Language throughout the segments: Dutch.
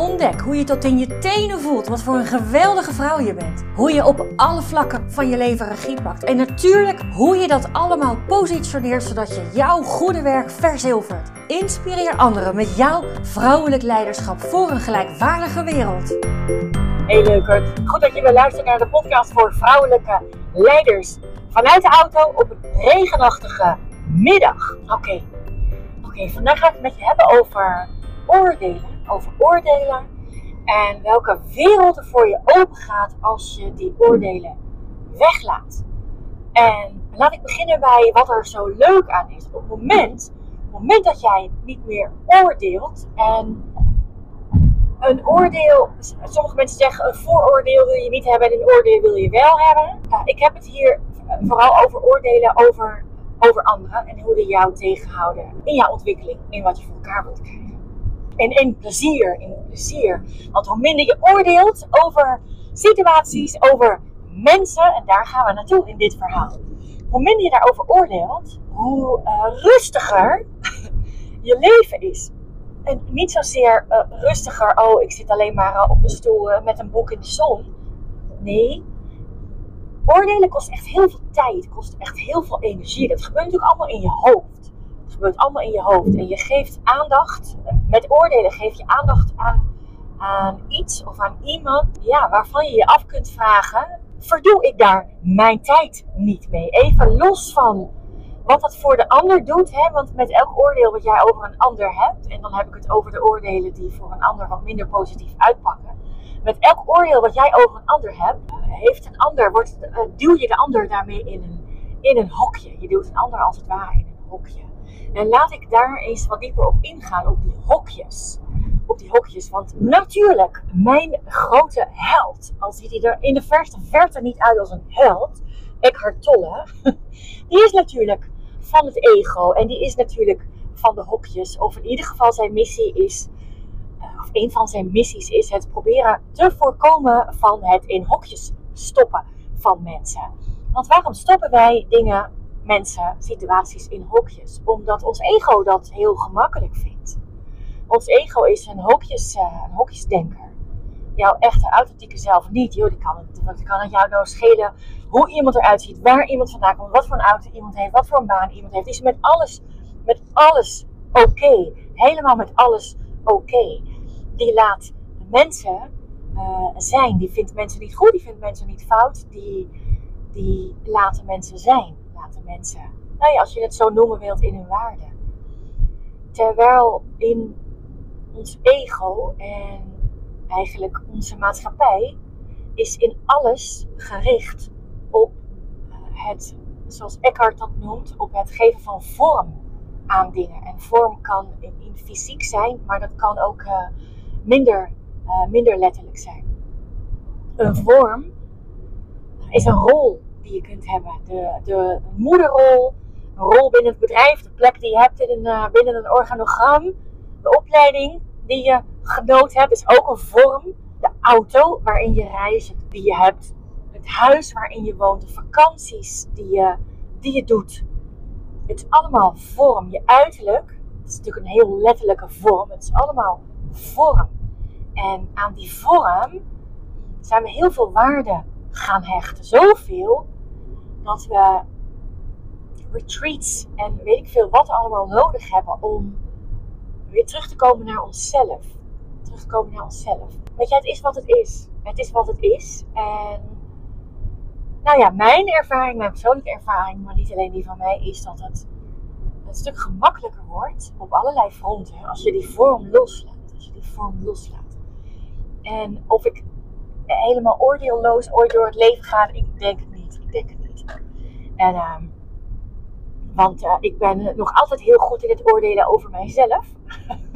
Ontdek hoe je tot in je tenen voelt wat voor een geweldige vrouw je bent. Hoe je op alle vlakken van je leven regie pakt. En natuurlijk hoe je dat allemaal positioneert zodat je jouw goede werk verzilvert. Inspireer anderen met jouw vrouwelijk leiderschap voor een gelijkwaardige wereld. Hey leukert, goed dat je weer luistert naar de podcast voor vrouwelijke leiders. Vanuit de auto op een regenachtige middag. Oké, oké. vandaag ga ik het met je hebben over oordelen. Over oordelen en welke wereld er voor je open gaat als je die oordelen weglaat. En laat ik beginnen bij wat er zo leuk aan is. Op het moment, op het moment dat jij niet meer oordeelt en een oordeel, sommige mensen zeggen een vooroordeel wil je niet hebben en een oordeel wil je wel hebben. Ik heb het hier vooral over oordelen over, over anderen en hoe die jou tegenhouden in jouw ontwikkeling, in wat je voor elkaar wilt krijgen. En plezier, in plezier. Want hoe minder je oordeelt over situaties, over mensen, en daar gaan we naartoe in dit verhaal. Hoe minder je daarover oordeelt, hoe uh, rustiger je leven is. En niet zozeer uh, rustiger, oh, ik zit alleen maar uh, op een stoel met een boek in de zon. Nee, oordelen kost echt heel veel tijd, kost echt heel veel energie. Dat gebeurt natuurlijk allemaal in je hoofd. Gebeurt allemaal in je hoofd. En je geeft aandacht, met oordelen geef je aandacht aan, iets of aan iemand ja, waarvan je je af kunt vragen: verdoe ik daar mijn tijd niet mee? Even los van wat dat voor de ander doet. Hè? Want met elk oordeel wat jij over een ander hebt, en dan heb ik het over de oordelen die voor een ander wat minder positief uitpakken. Met elk oordeel wat jij over een ander hebt, heeft een ander, wordt, uh, duw je de ander daarmee in een, in een hokje. Je duwt een ander als het ware in een hokje. En laat ik daar eens wat dieper op ingaan, op die hokjes. Op die hokjes. Want natuurlijk, mijn grote held, al ziet hij er in de verste verte niet uit als een held, Eckhart Tolle, die is natuurlijk van het ego. En die is natuurlijk van de hokjes. Of in ieder geval zijn missie is, of een van zijn missies is het proberen te voorkomen van het in hokjes stoppen van mensen. Want waarom stoppen wij dingen, mensen, situaties in hokjes? Omdat ons ego dat heel gemakkelijk vindt. Ons ego is een, hokjes, een hokjesdenker. Jouw echte authentieke zelf niet. Die kan het, wat kan het jou nou schelen hoe iemand eruit ziet, waar iemand vandaan komt, wat voor een auto iemand heeft, wat voor een baan iemand heeft. Die is met alles, met alles oké. Helemaal met alles oké. Die laat mensen uh, zijn. Die vindt mensen niet goed, die vindt mensen niet fout. Die, die laten mensen zijn. Laten mensen, nou ja, als je het zo noemen wilt, in hun waarde. Terwijl in ons ego en eigenlijk onze maatschappij is in alles gericht op het, zoals Eckhart dat noemt, op het geven van vorm aan dingen. En vorm kan in, fysiek zijn, maar dat kan ook uh, minder, uh, minder letterlijk zijn. Een vorm is een rol die je kunt hebben. De, de moederrol, een rol binnen het bedrijf, de plek die je hebt in een, uh, binnen een organogram, de opleiding die je genoot hebt, is ook een vorm. De auto waarin je reist, die je hebt, het huis waarin je woont, de vakanties die je, die je doet. Het is allemaal vorm. Je uiterlijk, het is natuurlijk een heel letterlijke vorm. Het is allemaal vorm. En aan die vorm zijn we heel veel waarde gaan hechten. Zoveel dat we retreats en weet ik veel wat allemaal nodig hebben om weer terug te komen naar onszelf. Terug te komen naar onszelf. Weet je, het is wat het is. Het is wat het is. En nou ja, mijn ervaring, mijn persoonlijke ervaring, maar niet alleen die van mij, is dat het een stuk gemakkelijker wordt op allerlei fronten als je die vorm loslaat. Als je die vorm loslaat. En of ik helemaal oordeelloos ooit door het leven ga, ik denk het niet. Ik denk het niet. En, uh, want uh, ik ben nog altijd heel goed in het oordelen over mijzelf.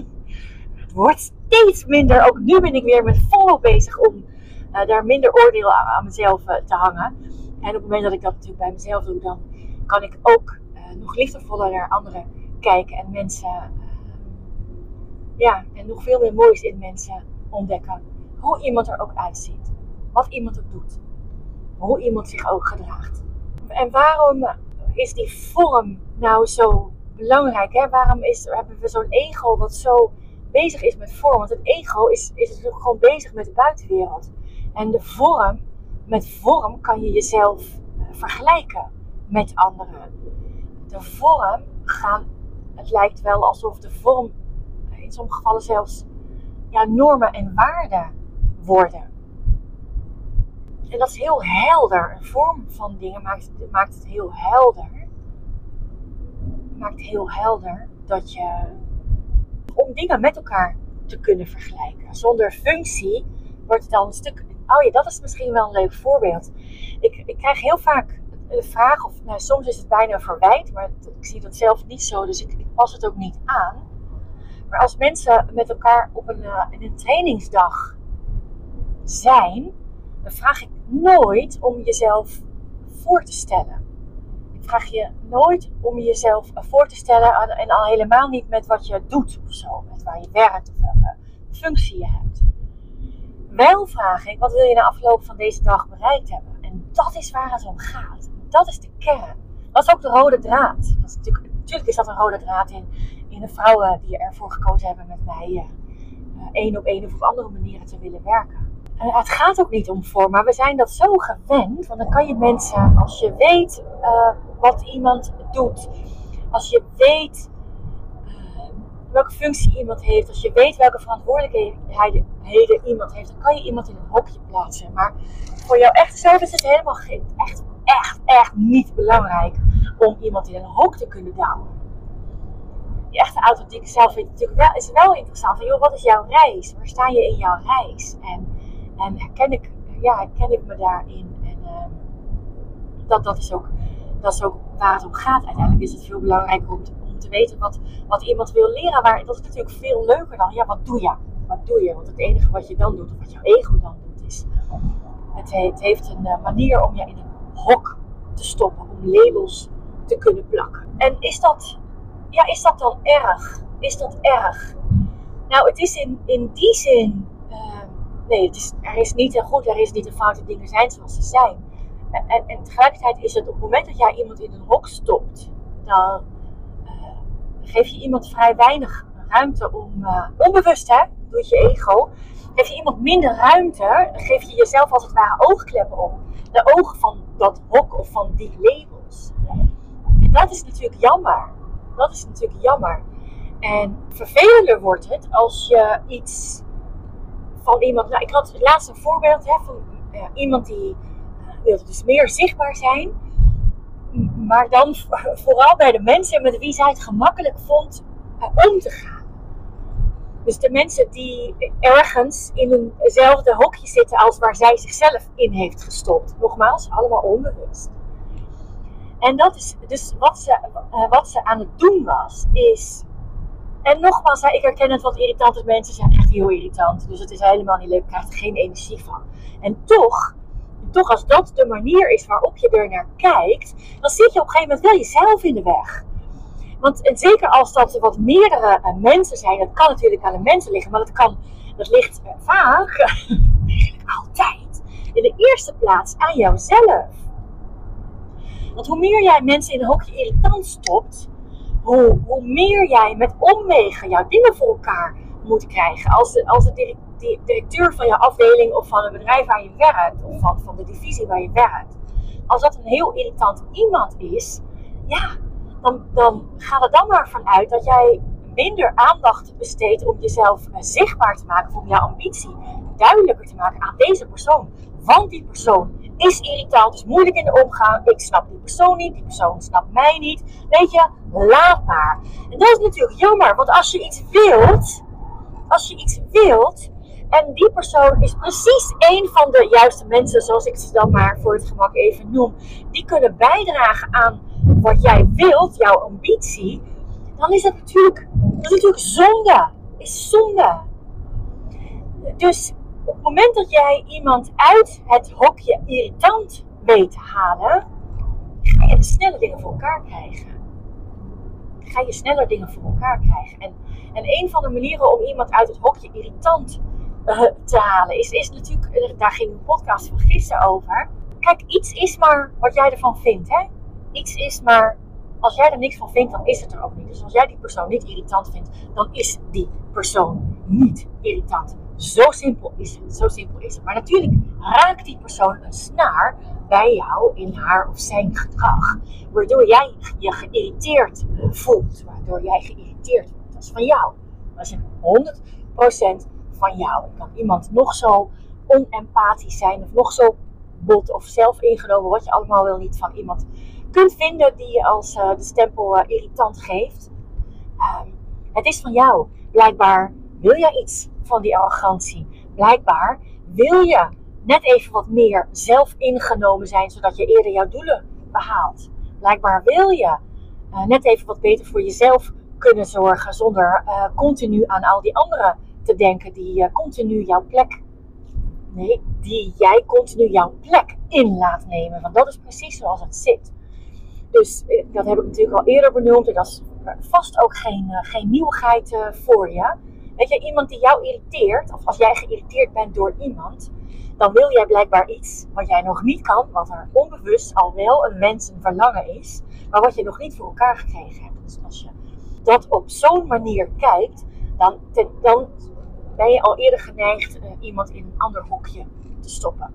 het wordt steeds minder. Ook nu ben ik weer met volop bezig om uh, daar minder oordeel aan, mezelf te hangen. En op het moment dat ik dat natuurlijk bij mezelf doe, dan kan ik ook nog liefdevoller naar anderen kijken en mensen, ja, en nog veel meer moois in mensen ontdekken. Hoe iemand er ook uitziet, wat iemand ook doet, hoe iemand zich ook gedraagt. En waarom is die vorm nou zo belangrijk? Hè? Waarom is, hebben we zo'n ego wat zo bezig is met vorm? Want het ego is, is natuurlijk gewoon bezig met de buitenwereld. En de vorm, met vorm kan je jezelf eh, vergelijken met anderen. De vorm gaan, het lijkt wel alsof de vorm in sommige gevallen zelfs ja, normen en waarden worden. En dat is heel helder. Een vorm van dingen maakt, maakt het heel helder. Maakt heel helder dat je. om dingen met elkaar te kunnen vergelijken. Zonder functie wordt het dan een stuk. Oh ja, dat is misschien wel een leuk voorbeeld. Ik, ik krijg heel vaak de vraag, of nou, soms is het bijna verwijt, maar ik zie dat zelf niet zo, dus ik, pas het ook niet aan. Maar als mensen met elkaar op een, uh, een trainingsdag zijn, dan vraag ik nooit om jezelf voor te stellen. Ik vraag je nooit om jezelf voor te stellen en al helemaal niet met wat je doet of zo, met waar je werkt of welke functie je hebt. Wel vraag ik, wat wil je na afloop van deze dag bereikt hebben? En dat is waar het om gaat. Dat is de kern. Dat is ook de rode draad. Dat is natuurlijk, is dat een rode draad in, in de vrouwen die ervoor gekozen hebben met mij uh, één op één of op andere manieren te willen werken. Het gaat ook niet om vorm, maar we zijn dat zo gewend. Want dan kan je mensen, als je weet uh, wat iemand doet, als je weet uh, welke functie iemand heeft, als je weet welke verantwoordelijkheden iemand heeft, dan kan je iemand in een hokje plaatsen. Maar voor jouw echte zelf is het helemaal echt, echt, echt niet belangrijk om iemand in een hok te kunnen douwen. Die echte authentieke zelf weet natuurlijk wel, is wel interessant. Van, joh, wat is jouw reis? Waar sta je in jouw reis? En en herken ik, ja, herken ik me daarin. En uh, dat, dat, is ook, dat is ook waar het om gaat. Uiteindelijk is het veel belangrijker om te, weten wat, wat iemand wil leren. Maar dat is natuurlijk veel leuker dan, ja, wat doe je? Wat doe je? Want het enige wat je dan doet, of wat jouw ego dan doet, is... Het, heeft een uh, manier om je in een hok te stoppen. Om labels te kunnen plakken. En is dat, ja, is dat dan erg? Is dat erg? Nou, het is in, in die zin nee, het is, er is niet een goed, er is niet een fout. Dingen zijn zoals ze zijn. En, en, en, tegelijkertijd is het op het moment dat jij iemand in een hok stopt, dan uh, geef je iemand vrij weinig ruimte om, uh, onbewust hè, doet je ego, geef je iemand minder ruimte, geef je jezelf als het ware oogkleppen op. De ogen van dat hok of van die labels. En dat is natuurlijk jammer. Dat is natuurlijk jammer. En vervelender wordt het als je iets van iemand. Nou, ik had laatst een voorbeeld hè, van iemand die uh, wilde dus meer zichtbaar zijn. Maar dan vooral bij de mensen met wie zij het gemakkelijk vond uh, om te gaan. Dus de mensen die ergens in eenzelfde hokje zitten als waar zij zichzelf in heeft gestopt. Nogmaals, allemaal onbewust. En dat is dus wat ze, uh, wat ze aan het doen was, is en nogmaals, ik herken het wat irritante mensen zijn echt heel irritant. Dus het is helemaal niet leuk, krijg er geen energie van. En toch, toch als dat de manier is waarop je er naar kijkt, dan zit je op een gegeven moment wel jezelf in de weg. Want en zeker als dat wat meerdere uh, mensen zijn, dat kan natuurlijk aan de mensen liggen, maar dat, kan, dat ligt uh, vaak, altijd, in de eerste plaats aan jouzelf. Want hoe meer jij mensen in een hokje irritant stopt, hoe, meer jij met omwegen jouw dingen voor elkaar moet krijgen. Als de, als de directeur van je afdeling of van het bedrijf waar je werkt, of van, van de divisie waar je werkt, als dat een heel irritant iemand is, ja, dan, dan ga er dan maar vanuit dat jij minder aandacht besteedt om jezelf zichtbaar te maken, om jouw ambitie duidelijker te maken aan deze persoon. Want die persoon is irritant, is moeilijk in de omgang. Ik snap die persoon niet, die persoon snapt mij niet. Weet je, laat maar. En dat is natuurlijk jammer, want als je iets wilt, als je iets wilt, en die persoon is precies een van de juiste mensen, zoals ik ze dan maar voor het gemak even noem, die kunnen bijdragen aan wat jij wilt, jouw ambitie, dan is dat natuurlijk, dat is natuurlijk zonde. Is zonde. Dus moment dat jij iemand uit het hokje irritant weet te halen, ga je de snelle dingen voor elkaar krijgen. ga je sneller dingen voor elkaar krijgen. En, en een van de manieren om iemand uit het hokje irritant uh, te halen is, is natuurlijk, eh, daar ging een podcast van gisteren over. Kijk, iets is maar wat jij ervan vindt. Hè? Iets is maar, als jij er niks van vindt, dan is het er ook niet. Dus als jij die persoon niet irritant vindt, dan is die persoon niet irritant. Zo simpel is het. Zo simpel is het. Maar natuurlijk raakt die persoon een snaar bij jou in haar of zijn gedrag. Waardoor jij je geïrriteerd voelt. Waardoor jij geïrriteerd wordt. Dat is van jou. Dat is 100% van jou. kan iemand nog zo onempathisch zijn of nog zo bot of zelf ingenomen, wat je allemaal wel niet van iemand kunt vinden die je als uh, de stempel uh, irritant geeft. Um, het is van jou. Blijkbaar wil jij iets van die arrogantie. Blijkbaar wil je net even wat meer zelf ingenomen zijn, zodat je eerder jouw doelen behaalt. Blijkbaar wil je uh, net even wat beter voor jezelf kunnen zorgen, zonder uh, continu aan al die anderen te denken die uh, continu jouw plek, nee, die jij continu jouw plek in laat nemen. Want dat is precies zoals het zit. Dus dat heb ik natuurlijk al eerder benoemd en dat is vast ook geen, geen nieuwigheid voor je. Weet je, iemand die jou irriteert, of als jij geïrriteerd bent door iemand, dan wil jij blijkbaar iets wat jij nog niet kan, wat er onbewust al wel een mens een verlangen is, maar wat je nog niet voor elkaar gekregen hebt. Dus als je dat op zo'n manier kijkt, dan, dan ben je al eerder geneigd uh, iemand in een ander hokje te stoppen.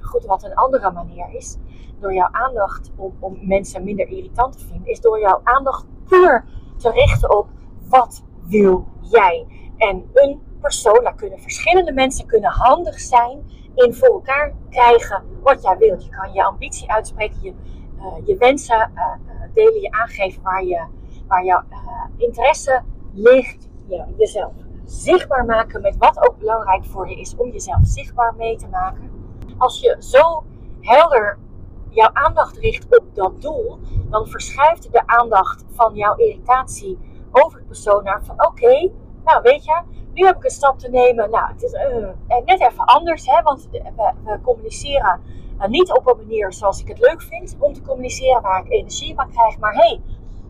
Goed, wat een andere manier is, door jouw aandacht om, om mensen minder irritant te vinden, is door jouw aandacht puur te richten op wat wil jij. En een persoon, kunnen verschillende mensen kunnen handig zijn in voor elkaar krijgen wat jij wilt. Je kan je ambitie uitspreken, je, uh, je wensen uh, delen, je aangeven waar, je, waar jouw interesse ligt, je, jezelf zichtbaar maken met wat ook belangrijk voor je is om jezelf zichtbaar mee te maken. Als je zo helder jouw aandacht richt op dat doel, dan verschuift de aandacht van jouw irritatie over het persoon naar van oké, nou weet je, nu heb ik een stap te nemen. Nou, het is uh, net even anders, hè, want we, we communiceren uh, niet op een manier zoals ik het leuk vind om te communiceren, waar ik energie van krijg. Maar hey,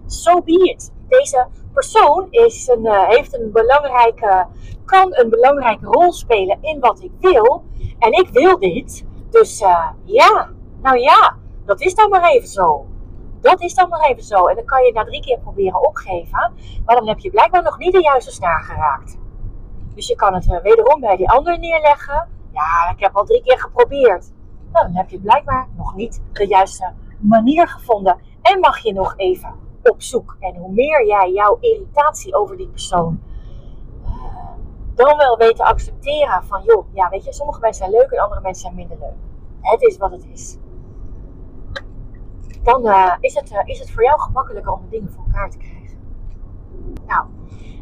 so be it. Deze persoon is een, heeft een belangrijke, kan een belangrijke rol spelen in wat ik wil. En ik wil dit. Dus ja, nou ja, dat is dan maar even zo. Dat is dan maar even zo. En dan kan je na drie keer proberen opgeven. Maar dan heb je blijkbaar nog niet de juiste snaar geraakt. Dus je kan het eh, wederom bij die ander neerleggen. Ja, ik heb al drie keer geprobeerd. Nou, dan heb je blijkbaar nog niet de juiste manier gevonden. En mag je nog even op zoek. En hoe meer jij jouw irritatie over die persoon uh, dan wel weet te accepteren van joh, ja weet je, sommige mensen zijn leuk en andere mensen zijn minder leuk. Het is wat het is dan uh, is, het, uh, is het voor jou gemakkelijker om de dingen voor elkaar te krijgen. Nou,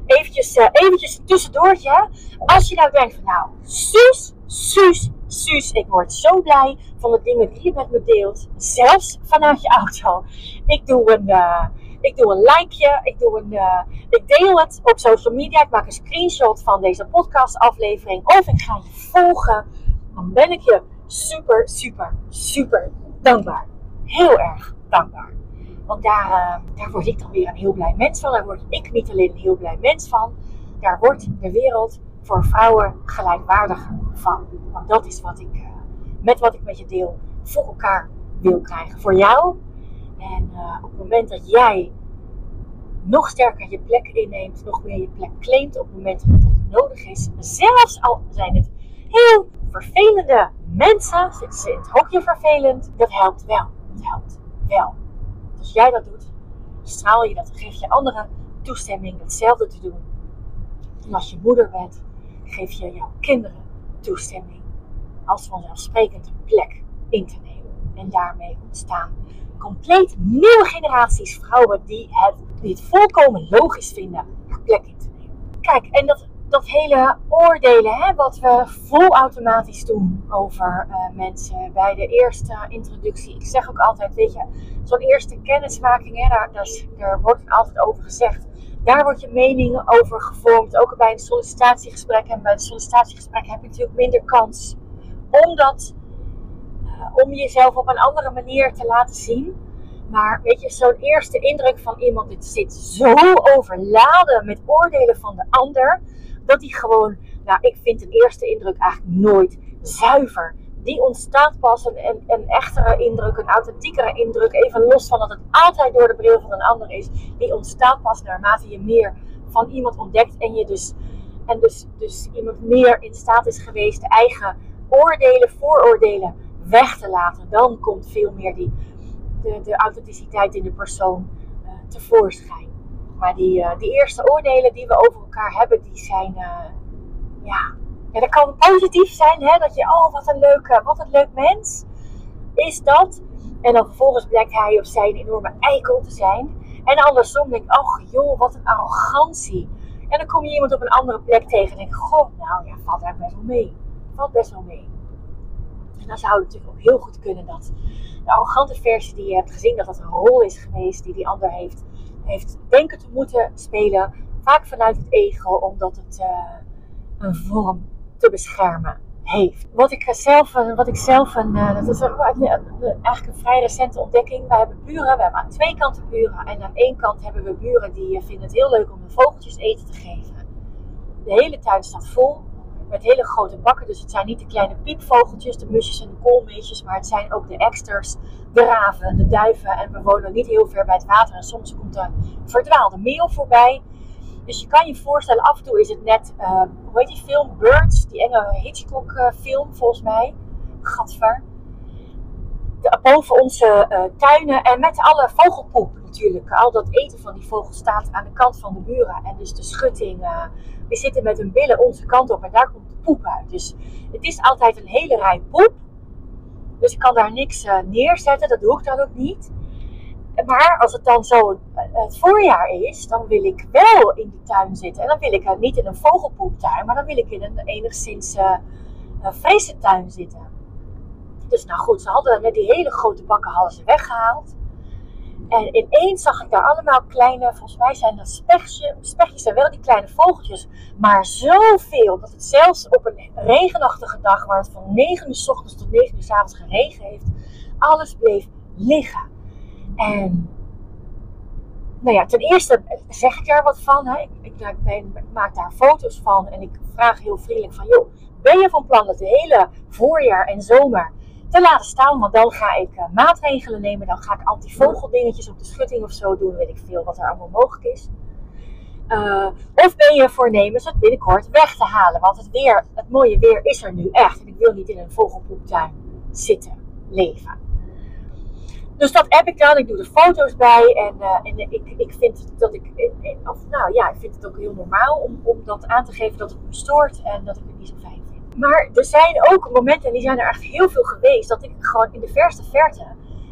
eventjes, uh, eventjes tussendoortje. Als je nou denkt van nou, Suus, Suus, Suus, ik word zo blij van de dingen die je met me deelt. Zelfs vanuit je auto. Ik doe een, ik doe een likeje, ik, doe een, ik deel het op social media. Ik maak een screenshot van deze podcast aflevering. Of ik ga je volgen. Dan ben ik je super, super, super dankbaar heel erg dankbaar. Want daar, uh, daar word ik dan weer een heel blij mens van. Daar word ik niet alleen een heel blij mens van. Daar wordt de wereld voor vrouwen gelijkwaardiger van. Want dat is wat ik, uh, met wat ik met je deel, voor elkaar wil krijgen. Voor jou. En uh, op het moment dat jij nog sterker je plek inneemt, nog meer je plek claimt op het moment dat het nodig is. Zelfs al zijn het heel vervelende mensen, zitten ze in het hokje vervelend, dat helpt wel helpt wel. Als jij dat doet, straal je dat, geef je anderen toestemming hetzelfde te doen. En als je moeder bent, geef je jouw kinderen toestemming als vanzelfsprekend een plek in te nemen. En daarmee ontstaan compleet nieuwe generaties vrouwen die het, die het volkomen logisch vinden haar plek in te nemen. Kijk, en dat dat hele oordelen, hè, wat we volautomatisch doen over uh, mensen bij de eerste introductie. Ik zeg ook altijd, weet je, zo'n eerste kennismaking, hè, daar, wordt altijd over gezegd. Daar wordt je mening over gevormd, ook bij een sollicitatiegesprek. En bij een sollicitatiegesprek heb je natuurlijk minder kans om, dat, uh, om jezelf op een andere manier te laten zien. Maar weet je, zo'n eerste indruk van iemand, dit zit zo overladen met oordelen van de ander, dat hij gewoon, nou, ik vind een eerste indruk eigenlijk nooit zuiver. Die ontstaat pas een, een, echtere indruk, een authentiekere indruk, even los van dat het altijd door de bril van een ander is. Die ontstaat pas naarmate je meer van iemand ontdekt en je dus, en dus, dus iemand meer in staat is geweest de eigen oordelen, vooroordelen weg te laten. Dan komt veel meer die de, authenticiteit in de persoon uh, tevoorschijn. Maar die, uh, die eerste oordelen die we over elkaar hebben, die zijn, ja, ja, dat kan positief zijn, hè, dat je, oh wat een leuke, wat een leuk mens is dat. En dan vervolgens blijkt hij of zij een enorme eikel te zijn. En andersom denk ik, oh joh, wat een arrogantie. En dan kom je iemand op een andere plek tegen en denk god, nou ja, valt daar best wel mee. Valt best wel mee. En dan zou het natuurlijk ook heel goed kunnen dat de arrogante versie die je hebt gezien, dat dat een rol is geweest die die ander heeft, heeft denken te moeten spelen. Vaak vanuit het ego, omdat het uh, een vorm te beschermen heeft. Wat ik zelf, wat ik zelf een, uh, dat is eigenlijk een vrij recente ontdekking. We hebben buren, we hebben aan twee kanten buren. En aan één kant hebben we buren die eh, vinden het heel leuk om de vogeltjes eten te geven. De hele tuin staat vol met hele grote bakken. Dus het zijn niet de kleine piepvogeltjes, de musjes en de koolmeesjes, maar het zijn ook de eksters, de raven, de duiven. En we wonen niet heel ver bij het water en soms komt er verdwaalde meel voorbij. Dus je kan je voorstellen, af en toe is het net, uh, hoe heet die film? Birds, die enge Hitchcock uh, film volgens mij. Gadver. De, boven onze tuinen en met alle vogelpoep natuurlijk. Al dat eten van die vogel staat aan de kant van de buren. En dus de schutting die zitten met hun billen onze kant op en daar komt de poep uit. Dus het is altijd een hele rij poep. Dus ik kan daar niks uh, neerzetten, dat doe ik dan ook niet. Maar als het dan zo uh, het voorjaar is, dan wil ik wel in de tuin zitten. En dan wil ik uh, niet in een vogelpoeptuin, maar dan wil ik in een enigszins frisse tuin zitten. Dus nou goed, ze hadden net die hele grote bakken hadden ze weggehaald. En ineens zag ik daar allemaal kleine, volgens mij zijn dat spechtjes, spechtjes zijn wel die kleine vogeltjes, maar zoveel dat het zelfs op een regenachtige dag, waar het van 9 uur s ochtends tot 9 uur s avonds geregen heeft, alles bleef liggen. En nou ja, ten eerste zeg ik daar wat van. Hè. Ik, ik, ik, maak daar foto's van en ik vraag heel vriendelijk van, joh, ben je van plan dat de hele voorjaar en zomer te laten staan. Want dan ga ik uh, maatregelen nemen. Dan ga ik antivogeldingetjes op de schutting of zo doen. Weet ik veel wat er allemaal mogelijk is. Uh, of ben je voornemens het binnenkort weg te halen? Want het, weer, het mooie weer is er nu echt. En ik wil niet in een vogelpoeptuin zitten leven. Dus dat heb ik dan. Ik doe er foto's bij. En, uh, en ik, ik vind dat ik. Of, nou ja, ik vind het ook heel normaal om, om dat aan te geven dat het me stoort. En dat ik het niet zo maar er zijn ook momenten, en die zijn er echt heel veel geweest, dat ik gewoon in de verste verte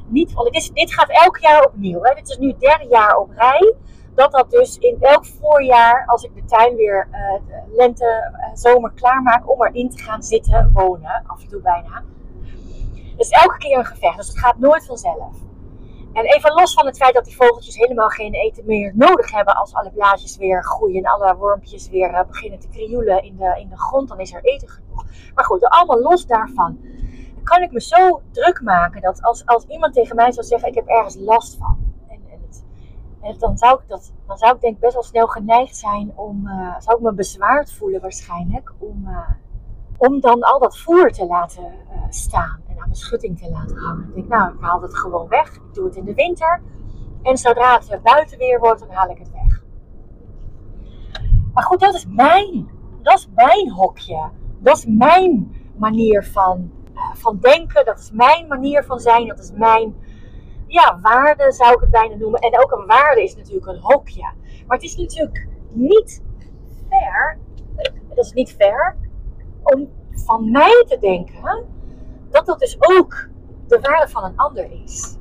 niet. Want dit, dit gaat elk jaar opnieuw. Hè. Dit is nu het derde jaar op rij. Dat dat dus in elk voorjaar, als ik de tuin weer uh, lente, uh, zomer klaarmaak om erin te gaan zitten, wonen, af en toe bijna. Dus elke keer een gevecht. Dus het gaat nooit vanzelf. En even los van het feit dat die vogeltjes helemaal geen eten meer nodig hebben als alle blaadjes weer groeien en alle wormpjes weer uh, beginnen te krioelen in de, in de grond, dan is er eten genoeg. Maar goed, allemaal los daarvan. Kan ik me zo druk maken dat als, als iemand tegen mij zou zeggen: Ik heb ergens last van. En, en, het, en dan, zou ik dat, dan zou ik denk best wel snel geneigd zijn om. Uh, zou ik me bezwaard voelen waarschijnlijk om. Uh, om dan al dat voer te laten uh, staan en aan de schutting te laten hangen. Ik denk, nou, ik haal het gewoon weg. Ik doe het in de winter. En zodra het buiten weer wordt, dan haal ik het weg. Maar goed, dat is mijn. Dat is mijn hokje. Dat is mijn manier van, uh, van denken. Dat is mijn manier van zijn. Dat is mijn ja, waarde, zou ik het bijna noemen. En ook een waarde is natuurlijk een hokje. Maar het is natuurlijk niet fair. Dat is niet fair om van mij te denken dat dat dus ook de waarde van een ander is.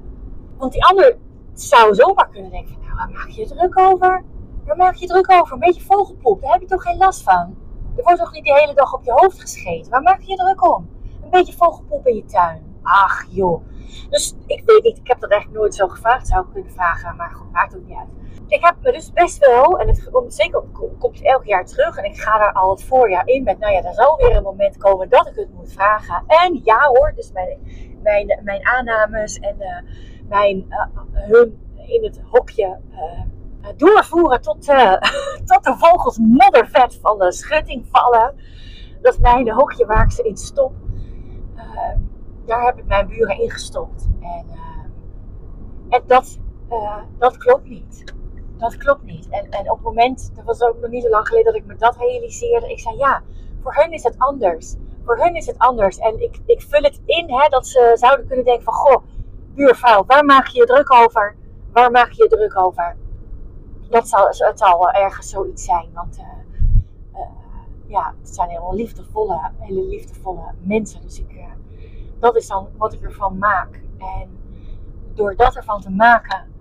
Want die ander zou zomaar kunnen denken: nou, waar maak je druk over? Waar maak je je druk over? Een beetje vogelpoep, daar heb je toch geen last van? Er wordt toch niet de hele dag op je hoofd gescheten? Waar maak je je druk om? Een beetje vogelpoep in je tuin. Ach joh. Dus ik weet niet, ik heb dat echt nooit zo gevraagd. Zou ik kunnen vragen, maar goed, maakt ook niet uit ik heb me dus best wel, en het zeker komt elk jaar terug, en ik ga daar al het voorjaar in met, nou ja, er zal weer een moment komen dat ik het moet vragen. En ja hoor, dus mijn, mijn, mijn aannames en uh, mijn, hun in het hokje doorvoeren tot, tot de vogels moddervet van de schutting vallen. Dat is mijn hokje waar ik ze in stop. daar heb ik mijn buren ingestopt. En, en dat, dat klopt niet dat klopt niet. En, en op het moment, dat was ook nog niet zo lang geleden dat ik me dat realiseerde. Ik zei ja, voor hun is het anders. Voor hun is het anders. En ik, ik vul het in hè, dat ze zouden kunnen denken van goh, buurvrouw, waar maak je je druk over? Waar maak je je druk over? Dat zal, het zal ergens zoiets zijn. Want uh, uh, ja, het zijn helemaal liefdevolle, hele liefdevolle mensen. Dus ik, uh, dat is dan wat ik ervan maak. En door dat ervan te maken,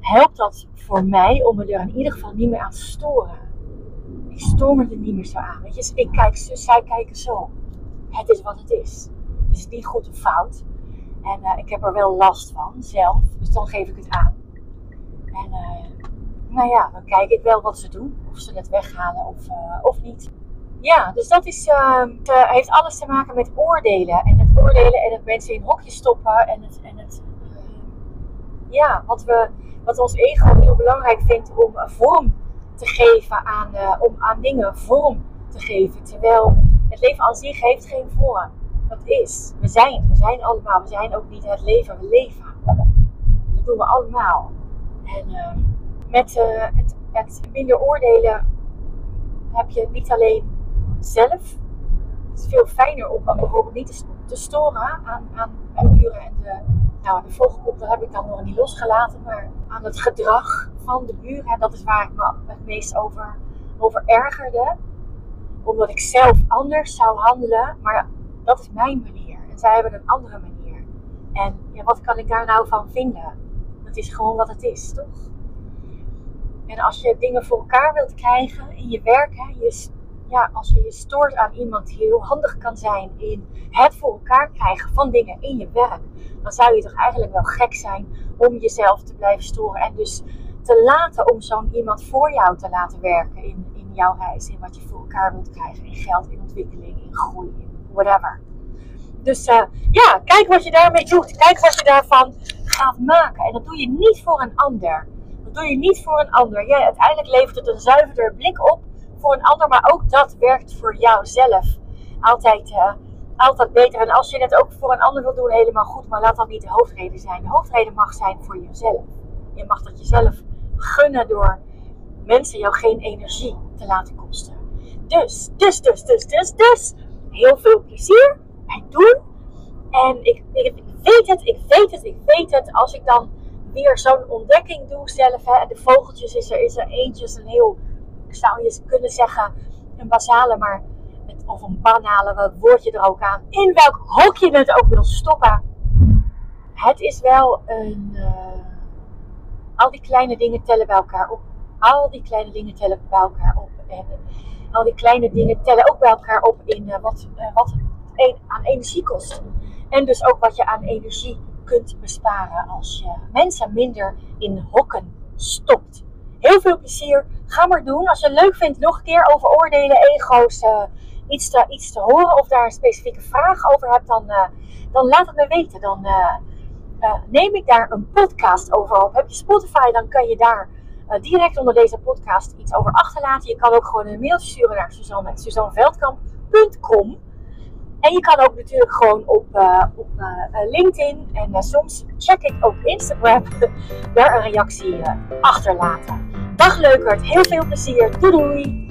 helpt dat voor mij om me er in ieder geval niet meer aan te storen. Ik stoor me er niet meer zo aan. Weet je, ik kijk zo, zij kijken zo. Het is wat het is. Het is niet goed of fout. En ik heb er wel last van zelf. Dus dan geef ik het aan. En uh, nou ja, dan kijk ik wel wat ze doen. Of ze het weghalen of, uh, of niet. Ja, dus dat is, heeft alles te maken met oordelen. En het oordelen en het mensen in hokjes stoppen. En het, en het ja, wat we wat ons ego heel belangrijk vindt om vorm te geven aan, uh, om aan dingen vorm te geven. Terwijl het leven aan zich heeft geen vorm. Dat is. We zijn. We zijn allemaal. We zijn ook niet het leven. We leven. Dat doen we allemaal. En uh, met uh, het, minder oordelen heb je niet alleen zelf. Het is veel fijner om bijvoorbeeld niet te, te storen aan, aan, buren en de nou, de daar heb ik dan nog niet losgelaten. Maar aan het gedrag van de buren, dat is waar ik me het meest over, over ergerde. Omdat ik zelf anders zou handelen. Maar dat is mijn manier. En zij hebben een andere manier. En ja, wat kan ik daar nou van vinden? Dat is gewoon wat het is, toch? En als je dingen voor elkaar wilt krijgen in je werk, hè, je, ja, als je je stoort aan iemand die heel handig kan zijn in het voor elkaar krijgen van dingen in je werk, dan zou je toch eigenlijk wel gek zijn om jezelf te blijven storen. En dus te laten om zo'n iemand voor jou te laten werken in, in jouw reis, in wat je voor elkaar wilt krijgen, in geld, in ontwikkeling, in groei, in whatever. Dus uh, ja, kijk wat je daarmee doet. Kijk wat je daarvan gaat maken. En dat doe je niet voor een ander. Doe je niet voor een ander. Ja, uiteindelijk levert het een zuiverder blik op voor een ander, maar ook dat werkt voor jouzelf altijd, uh, altijd beter. En als je het ook voor een ander wil doen, helemaal goed, maar laat dat niet de hoofdreden zijn. De hoofdreden mag zijn voor jezelf. Je mag dat jezelf gunnen door mensen jou geen energie te laten kosten. Dus, dus, dus, dus, dus, dus, heel veel plezier bij doen. En ik, ik weet het, ik weet het, ik weet het. Als ik dan weer zo'n ontdekking doe zelf, hè, de vogeltjes is er, is er eentje, een heel zou je kunnen zeggen een basale, maar of een banale, wat woord je er ook aan, in welk hok je het ook wil stoppen. Het is wel een. Uh, al die kleine dingen tellen bij elkaar op. Al die kleine dingen tellen bij elkaar op. En al die kleine dingen tellen ook bij elkaar op in uh, wat, wat een, aan energie kost. En dus ook wat je aan energie kunt besparen als je mensen minder in hokken stopt. Heel veel plezier. Ga maar doen. Als je het leuk vindt, nog een keer over oordelen, ego's, uh, iets, te, iets te horen of daar een specifieke vraag over hebt, dan, uh, dan laat het me weten. Dan uh, neem ik daar een podcast over op. Heb je Spotify, dan kan je daar direct onder deze podcast iets over achterlaten. Je kan ook gewoon een mailtje sturen naar suzanne.suzanneveldkamp.com. En je kan ook natuurlijk gewoon op, uh, op uh, LinkedIn en soms check ik ook Instagram daar een reactie achterlaten. Dag leukert, heel veel plezier. Doei doei!